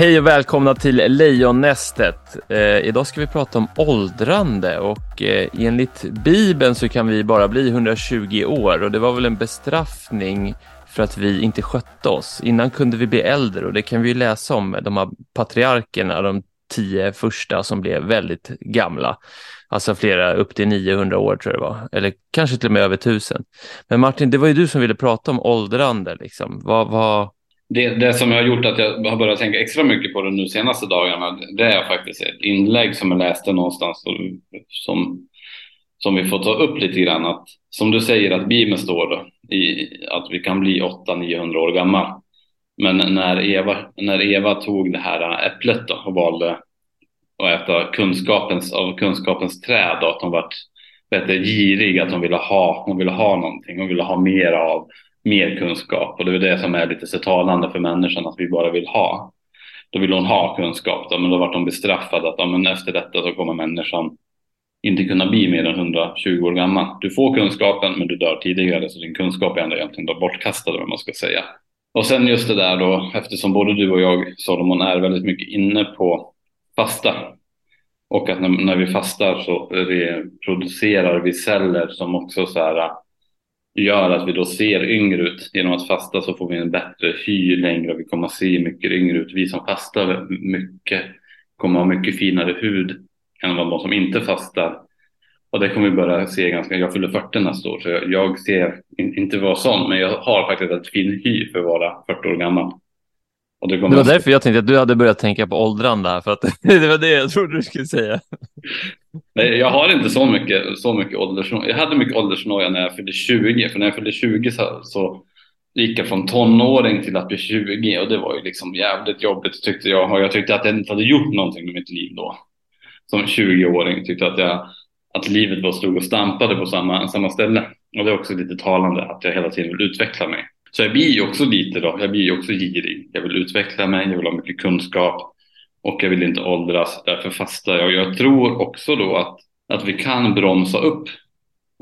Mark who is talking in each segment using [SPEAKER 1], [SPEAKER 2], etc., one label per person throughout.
[SPEAKER 1] Hej och välkomna till Lejonnästet. Eh, idag ska vi prata om åldrande och eh, enligt Bibeln så kan vi bara bli 120 år och det var väl en bestraffning för att vi inte skötte oss. Innan kunde vi bli äldre och det kan vi läsa om de här patriarkerna, de tio första som blev väldigt gamla. Alltså flera upp till 900 år tror jag det var, eller kanske till och med över 1000. Men Martin, det var ju du som ville prata om åldrande. Liksom. Vad, vad,
[SPEAKER 2] det, det som har gjort att jag har börjat tänka extra mycket på det nu senaste dagarna, det är faktiskt ett inlägg som jag läste någonstans som, som vi får ta upp lite grann. Att, som du säger att Bibeln står i att vi kan bli 800-900 år gammal. Men när Eva, när Eva tog det här äpplet då och valde att äta kunskapens, av kunskapens träd, då, att hon var girig, att hon ville ha, hon ville ha någonting, hon ville ha mer av mer kunskap och det är det som är lite så talande för människan att vi bara vill ha. Då vill hon ha kunskap då, men då vart hon bestraffad att ja, men efter detta så kommer människan inte kunna bli mer än 120 år gammal. Du får kunskapen men du dör tidigare så din kunskap är ändå egentligen då bortkastad om man ska säga. Och sen just det där då eftersom både du och jag Solomon är väldigt mycket inne på fasta och att när, när vi fastar så reproducerar vi celler som också så här gör att vi då ser yngre ut. Genom att fasta så får vi en bättre hy längre och vi kommer att se mycket yngre ut. Vi som fastar mycket kommer att ha mycket finare hud än vad de som inte fastar. Och det kommer vi börja se ganska, jag fyller 40 nästa år så jag, jag ser, in, inte vara sån, men jag har faktiskt ett fin hy för att vara 40 år gammal.
[SPEAKER 1] Och det, det var därför jag tänkte att du hade börjat tänka på åldrande här, för att det var det jag trodde du skulle säga.
[SPEAKER 2] Nej, jag har inte så mycket, så mycket åldersnoja. Jag hade mycket åldersnoja när jag fyllde 20, för när jag fyllde 20 så, så gick jag från tonåring till att bli 20 och det var ju liksom jävligt jobbigt tyckte jag. Och jag tyckte att jag inte hade gjort någonting med mitt liv då. Som 20-åring tyckte att jag att livet bara stod och stampade på samma, samma ställe. Och det är också lite talande att jag hela tiden vill utveckla mig. Så jag blir ju också lite då, jag blir ju också girig. Jag vill utveckla mig, jag vill ha mycket kunskap och jag vill inte åldras. Därför fastar jag. Jag tror också då att, att vi kan bromsa upp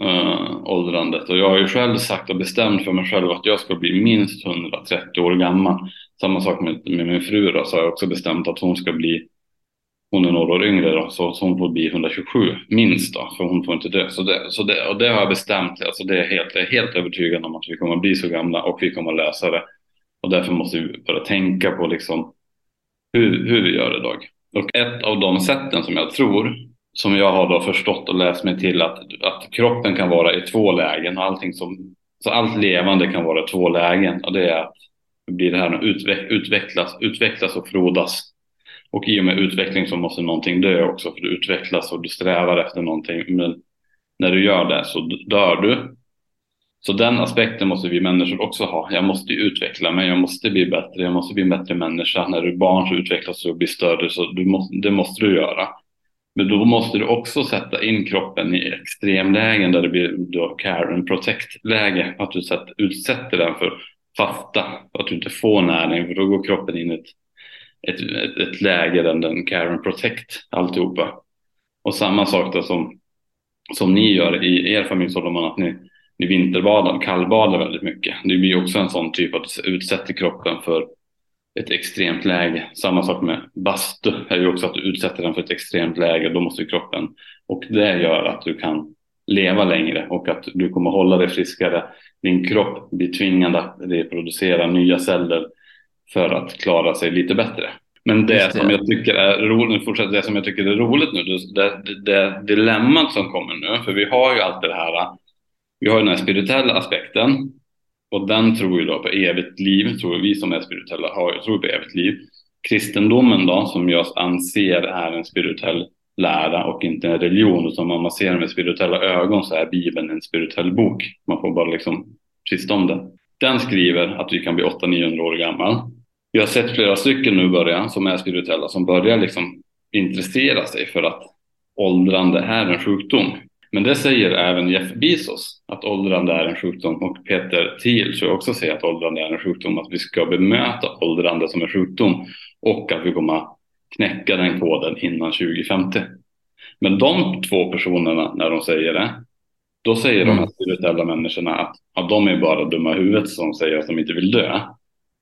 [SPEAKER 2] äh, åldrandet. Och jag har ju själv sagt och bestämt för mig själv att jag ska bli minst 130 år gammal. Samma sak med, med min fru då, så har jag också bestämt att hon ska bli hon är några år yngre då, så, så hon får bli 127 minst då, för hon får inte dö. Så det, så det, och det har jag bestämt, alltså det är helt, jag är helt övertygad om att vi kommer att bli så gamla och vi kommer att lösa det. Och därför måste vi börja tänka på liksom hur, hur vi gör det idag. Och ett av de sätten som jag tror, som jag har då förstått och läst mig till att, att kroppen kan vara i två lägen och allting som, så allt levande kan vara i två lägen och det är att det blir det här att utvecklas, utvecklas och frodas och i och med utveckling så måste någonting dö också för du utvecklas och du strävar efter någonting. Men när du gör det så dör du. Så den aspekten måste vi människor också ha. Jag måste utveckla mig, jag måste bli bättre, jag måste bli en bättre människa. När du är barn så utvecklas du och blir större, så du måste, det måste du göra. Men då måste du också sätta in kroppen i extremlägen där det blir då care and protect läge. Att du utsätter den för fasta, att du inte får näring för då går kroppen in i ett ett, ett, ett läge där den care and protect alltihopa. Och samma sak då som, som ni gör i er familj Solomon, att ni, ni vinterbadar, kallbadar väldigt mycket. Det blir också en sån typ att utsätta kroppen för ett extremt läge. Samma sak med bastu är ju också att du utsätter den för ett extremt läge. Då måste kroppen och det gör att du kan leva längre och att du kommer hålla dig friskare. Din kropp blir tvingad att reproducera nya celler för att klara sig lite bättre. Men det, det. som jag tycker är roligt, det som jag tycker är roligt nu, det, det, det dilemmat som kommer nu, för vi har ju alltid det här, vi har ju den här spirituella aspekten och den tror ju då på evigt liv, tror vi som är spirituella har, tror på evigt liv. Kristendomen då, som jag anser är en spirituell lära och inte en religion, utan om man ser den med spirituella ögon så är Bibeln en spirituell bok. Man får bara liksom tysta om det. Den skriver att vi kan bli 800-900 år gammal vi har sett flera stycken nu börja som är spirituella som börjar liksom intressera sig för att åldrande är en sjukdom. Men det säger även Jeff Bezos att åldrande är en sjukdom och Peter Thiel tror jag också säger att åldrande är en sjukdom, att vi ska bemöta åldrande som en sjukdom och att vi kommer knäcka den koden innan 2050. Men de två personerna när de säger det, då säger mm. de här spirituella människorna att, att de är bara dumma huvudet som säger att de inte vill dö.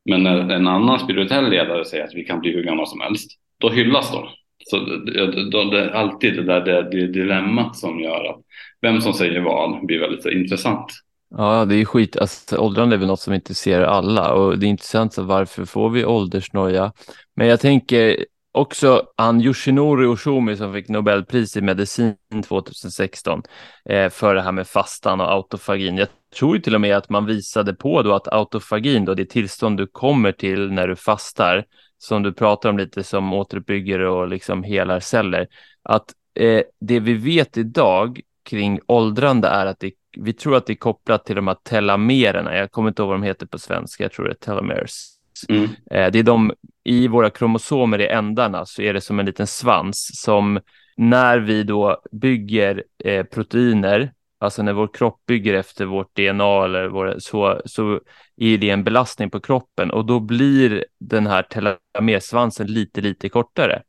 [SPEAKER 2] Men när en annan spirituell ledare säger att vi kan bli hur gamla som helst, då hyllas de. Så det, det, det är alltid det där det, det dilemmat som gör att vem som säger vad blir väldigt intressant.
[SPEAKER 1] Ja, det är skit. Alltså, åldrande är väl något som intresserar alla och det är intressant så varför får vi åldersnoja? Men jag tänker också han Yoshinori Oshumi som fick Nobelpris i medicin 2016 eh, för det här med fastan och autofagin. Jag tror till och med att man visade på då att autofagin, då det tillstånd du kommer till när du fastar, som du pratar om lite som återuppbygger och liksom helar celler, att eh, det vi vet idag kring åldrande är att det, vi tror att det är kopplat till de här telomererna. Jag kommer inte ihåg vad de heter på svenska, jag tror det är telomeres. Mm. Eh, det är de, i våra kromosomer i ändarna så är det som en liten svans som när vi då bygger eh, proteiner, alltså när vår kropp bygger efter vårt DNA eller vår, så, så är det en belastning på kroppen och då blir den här telomersvansen lite, lite kortare.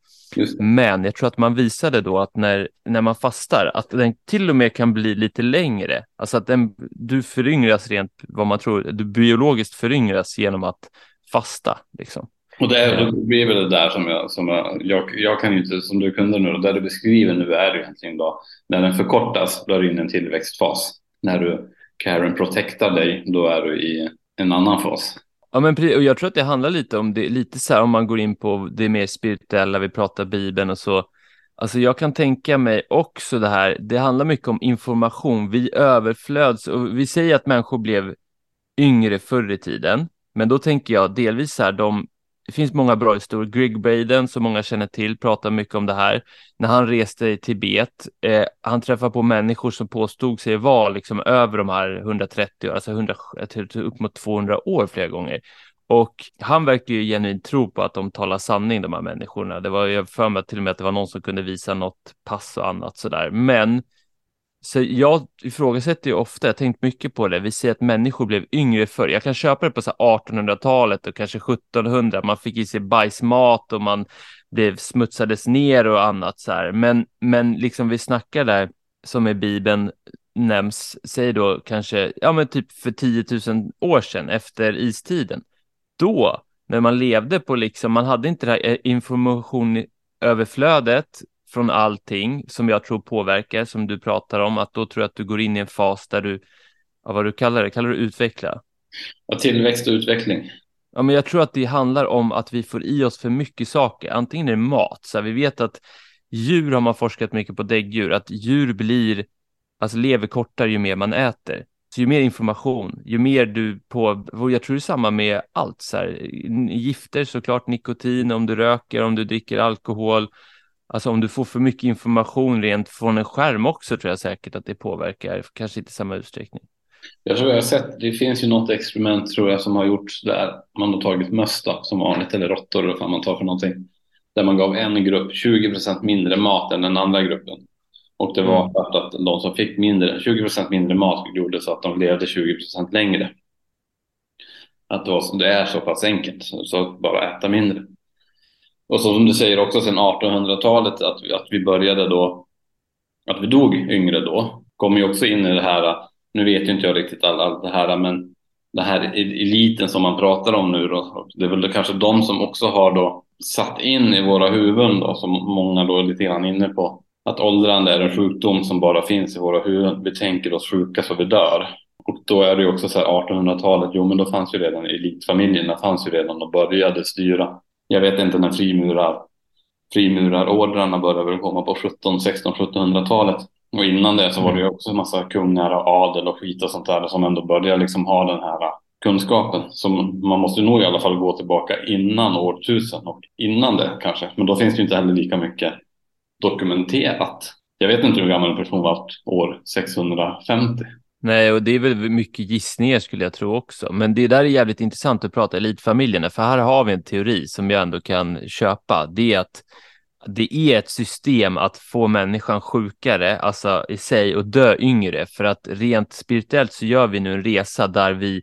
[SPEAKER 1] Men jag tror att man visade då att när, när man fastar, att den till och med kan bli lite längre. Alltså att den, du föryngras rent vad man tror, du biologiskt föryngras genom att fasta. Liksom.
[SPEAKER 2] Och det, är, det blir väl det där som jag, som jag, jag, jag kan ju inte, som du kunde nu, och det du beskriver nu är det egentligen då, när den förkortas, då är du inne i en tillväxtfas. När du Karen protectar dig, då är du i en annan fas.
[SPEAKER 1] Ja, men och jag tror att det handlar lite om det, lite så här om man går in på det mer spirituella, vi pratar Bibeln och så. Alltså jag kan tänka mig också det här, det handlar mycket om information, vi överflöds och vi säger att människor blev yngre förr i tiden, men då tänker jag delvis så här, de, det finns många bra historier. Greg Braden, som många känner till, pratar mycket om det här. När han reste i Tibet, eh, han träffade på människor som påstod sig vara liksom över de här 130 alltså 100, upp mot 200 år flera gånger. Och han verkar ju genuint tro på att de talar sanning, de här människorna. Det var, ju för mig till och med att det var någon som kunde visa något pass och annat sådär. Men så jag ifrågasätter ju ofta, jag har tänkt mycket på det, vi ser att människor blev yngre förr. Jag kan köpa det på 1800-talet och kanske 1700, man fick i sig bajsmat och man blev smutsades ner och annat så här. Men, men liksom vi snackar där, som i Bibeln nämns, säg då kanske, ja men typ för 10 000 år sedan efter istiden. Då, när man levde på liksom, man hade inte det här eh, information överflödet från allting som jag tror påverkar, som du pratar om, att då tror jag att du går in i en fas där du, ja, vad du kallar det, kallar du utveckla?
[SPEAKER 2] Ja, tillväxt och utveckling.
[SPEAKER 1] Ja, men jag tror att det handlar om att vi får i oss för mycket saker. Antingen är det mat, så här, vi vet att djur har man forskat mycket på däggdjur, att djur blir, alltså lever kortare ju mer man äter. Så ju mer information, ju mer du på, jag tror det är samma med allt, så här, gifter såklart, nikotin, om du röker, om du dricker alkohol, Alltså om du får för mycket information rent från en skärm också tror jag säkert att det påverkar, kanske inte i samma utsträckning.
[SPEAKER 2] Jag tror jag har sett, det finns ju något experiment tror jag som har gjorts där man har tagit möss då, som vanligt eller råttor eller vad man tar för någonting. Där man gav en grupp 20% mindre mat än den andra gruppen. Och det var för mm. att de som fick mindre, 20% mindre mat gjorde så att de levde 20% längre. Att det, var, det är så pass enkelt, så att bara äta mindre. Och så som du säger också sen 1800-talet att, att vi började då, att vi dog yngre då, kommer ju också in i det här, nu vet ju inte jag riktigt allt all det här, men den här eliten som man pratar om nu då, det är väl kanske de som också har då satt in i våra huvuden då, som många då är lite grann inne på, att åldrande är en sjukdom som bara finns i våra huvuden. Vi tänker oss sjuka så vi dör. Och då är det ju också så här 1800-talet, jo men då fanns ju redan elitfamiljerna, fanns ju redan och började styra jag vet inte när frimurar, frimurarordrarna började komma på 17, 16, 1700-talet. Och innan det så var det ju också en massa kungar och adel och skit och sånt där som ändå började liksom ha den här kunskapen. Så man måste nog i alla fall gå tillbaka innan årtusen och innan det kanske. Men då finns det ju inte heller lika mycket dokumenterat. Jag vet inte hur gammal en person var år 650.
[SPEAKER 1] Nej, och det är väl mycket gissningar skulle jag tro också. Men det där är jävligt intressant att prata elitfamiljerna, för här har vi en teori som jag ändå kan köpa. Det är att det är ett system att få människan sjukare, alltså i sig, och dö yngre. För att rent spirituellt så gör vi nu en resa där vi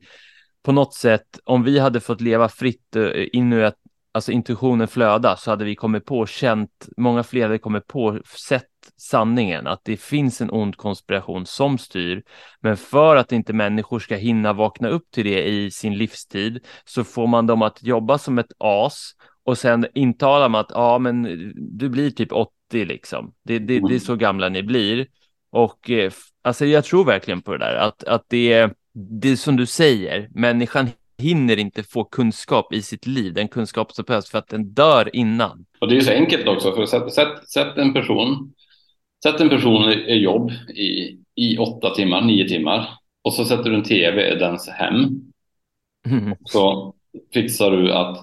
[SPEAKER 1] på något sätt, om vi hade fått leva fritt inuit alltså intuitionen flöda så hade vi kommit på, känt, många fler hade kommit på, sett sanningen, att det finns en ond konspiration som styr. Men för att inte människor ska hinna vakna upp till det i sin livstid så får man dem att jobba som ett as och sen intalar man att ja, men du blir typ 80 liksom. Det, det, det är så gamla ni blir. Och eh, alltså jag tror verkligen på det där, att, att det det är som du säger, människan hinner inte få kunskap i sitt liv, den kunskap som behövs för att den dör innan.
[SPEAKER 2] Och det är så enkelt också, för sätt, sätt, sätt en person, sätt en person i jobb i, i åtta timmar, nio timmar och så sätter du en tv i dens hem. Mm. Så fixar du att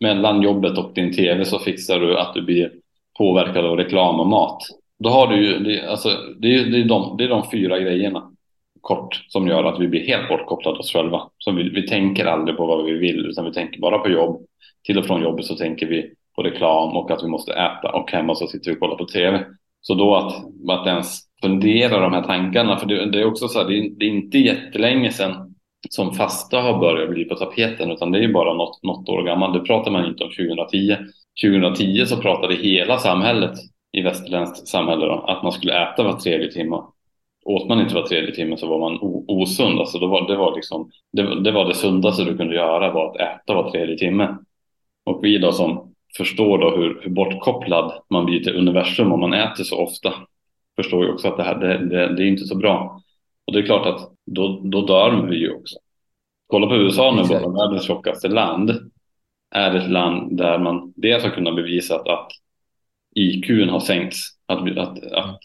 [SPEAKER 2] mellan jobbet och din tv så fixar du att du blir påverkad av reklam och mat. Då har du ju, det, alltså, det, är, det, är de, det är de fyra grejerna kort som gör att vi blir helt bortkopplade oss själva. Så vi, vi tänker aldrig på vad vi vill utan vi tänker bara på jobb. Till och från jobbet så tänker vi på reklam och att vi måste äta och hemma så sitter vi och kollar på tv. Så då att, att ens fundera de här tankarna, för det, det är också så här, det är, det är, inte jättelänge sedan som fasta har börjat bli på tapeten utan det är bara något, något år gammalt. Det pratar man inte om 2010. 2010 så pratade hela samhället i västerländskt samhälle då, att man skulle äta var tredje timme åt man inte var tredje timme så var man osund. Alltså det, var, det, var liksom, det, det, var det sundaste du kunde göra var att äta var tredje timme. Och vi då som förstår då hur, hur bortkopplad man blir till universum om man äter så ofta förstår ju också att det här det, det, det är inte så bra. Och det är klart att då, då dör vi ju också. Kolla på USA nu, bara världens tjockaste land är ett land där man dels har kunnat bevisa att, att IQ har sänkts. Att, att, att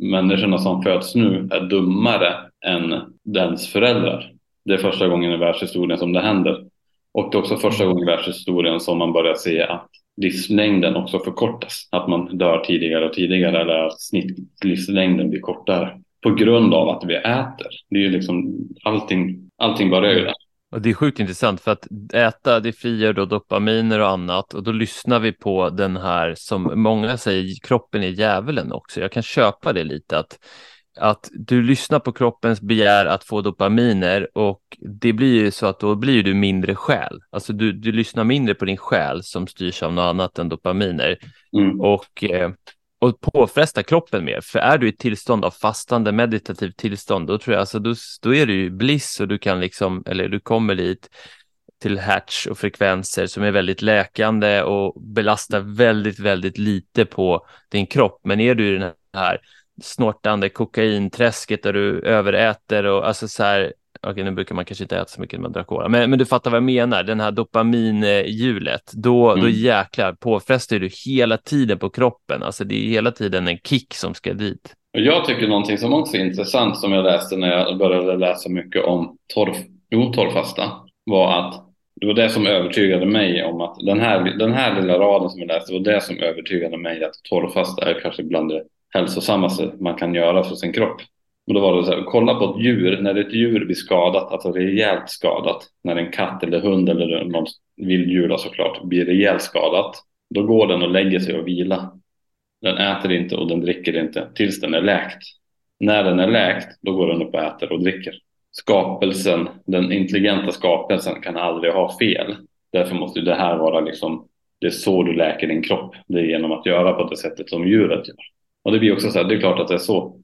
[SPEAKER 2] människorna som föds nu är dummare än dens föräldrar. Det är första gången i världshistorien som det händer. Och det är också första gången i världshistorien som man börjar se att livslängden också förkortas. Att man dör tidigare och tidigare eller att snittlivslängden blir kortare. På grund av att vi äter. Det är ju liksom allting, allting börjar ju där.
[SPEAKER 1] Och det är sjukt intressant för att äta det frigör då dopaminer och annat och då lyssnar vi på den här som många säger kroppen är djävulen också. Jag kan köpa det lite att att du lyssnar på kroppens begär att få dopaminer och det blir ju så att då blir du mindre själ. Alltså du, du lyssnar mindre på din själ som styrs av något annat än dopaminer. Mm. Och eh, och påfresta kroppen mer. För är du i ett tillstånd av fastande meditativt tillstånd, då tror jag alltså då, då är du ju bliss och du kan liksom, eller du kommer dit till hertz och frekvenser som är väldigt läkande och belastar väldigt, väldigt lite på din kropp. Men är du i den här snortande kokainträsket där du överäter och alltså så här, okej nu brukar man kanske inte äta så mycket när man drar cola, men, men du fattar vad jag menar, den här dopaminhjulet, då, mm. då jäklar påfrestar du hela tiden på kroppen, alltså det är hela tiden en kick som ska dit.
[SPEAKER 2] Jag tycker någonting som också är intressant som jag läste när jag började läsa mycket om torr, torrfasta var att det var det som övertygade mig om att den här, den här lilla raden som jag läste var det som övertygade mig att torrfasta är kanske bland det hälsosammaste man kan göra för sin kropp. Och då var det så här, kolla på ett djur, när ett djur blir skadat, alltså rejält skadat, när en katt eller hund eller någon vilddjur såklart blir rejält skadat, då går den och lägger sig och vilar. Den äter inte och den dricker inte tills den är läkt. När den är läkt, då går den upp och äter och dricker. Skapelsen, den intelligenta skapelsen kan aldrig ha fel. Därför måste det här vara liksom, det är så du läker din kropp. Det är genom att göra på det sättet som djuret gör. Och det blir också så här, det är klart att det är så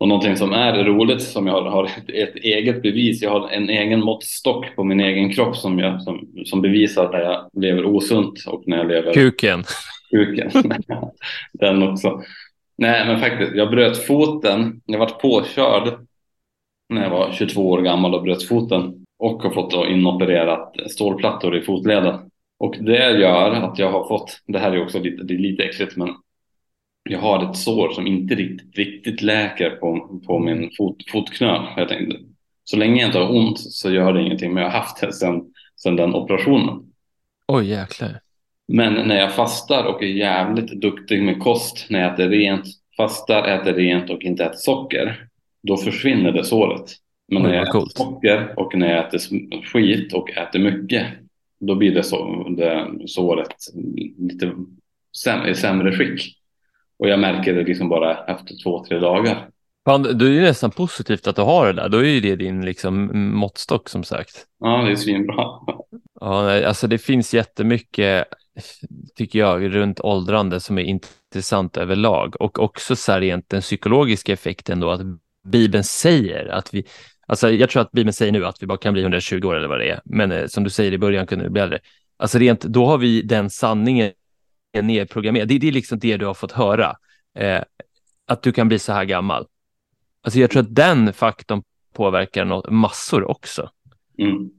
[SPEAKER 2] och någonting som är roligt som jag har, har ett, ett, eget bevis. Jag har en egen måttstock på min egen kropp som, jag, som, som bevisar när jag lever osunt och när jag lever...
[SPEAKER 1] Kuken.
[SPEAKER 2] Kuken. Den också. Nej, men faktiskt, jag bröt foten. Jag varit påkörd när jag var 22 år gammal och bröt foten och har fått inopererat stålplattor i fotleden. Och det gör att jag har fått, det här är också lite, det är lite äckligt, men jag har ett sår som inte riktigt, riktigt läker på, på min fot, fotknöl. Jag tänkte, så länge jag inte har ont så gör det ingenting, men jag har haft det sedan, sedan den operationen.
[SPEAKER 1] Oj, jäklar.
[SPEAKER 2] Men när jag fastar och är jävligt duktig med kost, när jag äter rent, fastar, äter rent och inte äter socker, då försvinner det såret. Men när jag äter coolt. socker och när jag äter skit och äter mycket, då blir det, så, det såret lite säm, i sämre skick. Och jag märker det liksom bara efter två, tre dagar.
[SPEAKER 1] Fan, du är ju nästan positivt att du har det där. Då är ju det din liksom måttstock som sagt.
[SPEAKER 2] Ja, det är svinbra.
[SPEAKER 1] Ja, alltså det finns jättemycket, tycker jag, runt åldrande som är intressant överlag och också så här rent den psykologiska effekten då att Bibeln säger att vi, alltså jag tror att Bibeln säger nu att vi bara kan bli 120 år eller vad det är, men eh, som du säger i början kunde vi bli äldre. Alltså rent, då har vi den sanningen nedprogrammerad. Det, det är liksom det du har fått höra, eh, att du kan bli så här gammal. Alltså jag tror att den faktorn påverkar något, massor också.
[SPEAKER 2] Mm.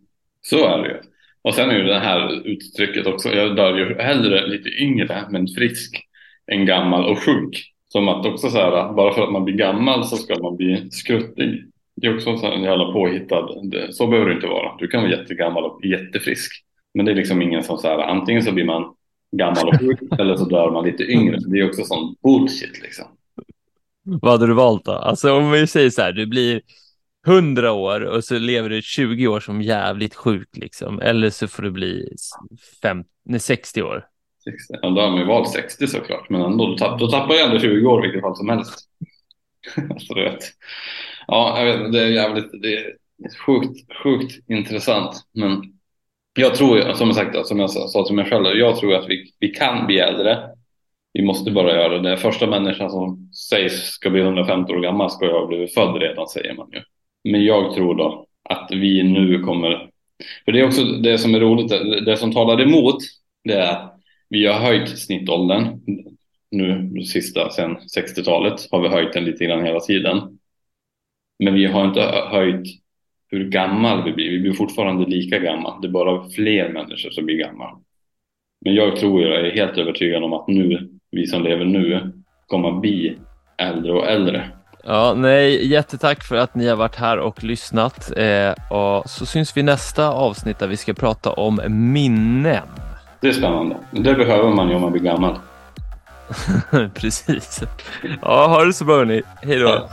[SPEAKER 2] Så är det ju. Och sen är ju det här uttrycket också, jag dör ju hellre lite yngre men frisk än gammal och sjuk. Som att också så här, bara för att man blir gammal så ska man bli skruttig. Det är också så här en jävla påhittad, så behöver det inte vara. Du kan vara jättegammal och jättefrisk. Men det är liksom ingen som så här, antingen så blir man gammal och sjuk eller så dör man lite yngre. Det är också sån bullshit liksom.
[SPEAKER 1] Vad hade du valt då? Alltså om vi säger så här, du blir 100 år och så lever du 20 år som jävligt sjuk liksom. Eller så får du bli fem, nej, 60 år.
[SPEAKER 2] 60. Ja, då har man ju valt 60 såklart, men ändå, då, tapp, då tappar jag ändå 20 år i vilket fall som helst. alltså, du vet. Ja, jag vet, det är jävligt, det är sjukt, sjukt intressant. Men jag tror, som jag sagt, som jag sa till mig själv, jag tror att vi, vi kan bli äldre. Vi måste bara göra det. Första människan som sägs ska bli 150 år gammal ska ju ha blivit född redan, säger man ju. Men jag tror då att vi nu kommer, för det är också det som är roligt, det som talar emot, det är att vi har höjt snittåldern nu sista sen 60-talet har vi höjt den lite grann hela tiden. Men vi har inte höjt hur gammal vi blir. Vi blir fortfarande lika gamla. Det är bara fler människor som blir gamla. Men jag tror, jag är helt övertygad om att nu, vi som lever nu, kommer att bli äldre och äldre.
[SPEAKER 1] Ja, nej, jättetack för att ni har varit här och lyssnat. Eh, och så syns vi nästa avsnitt där vi ska prata om minnen.
[SPEAKER 2] Det är spännande. Det behöver man ju om man blir gammal.
[SPEAKER 1] Precis. Ja, ha det så bra hörni. Hej då. Ja.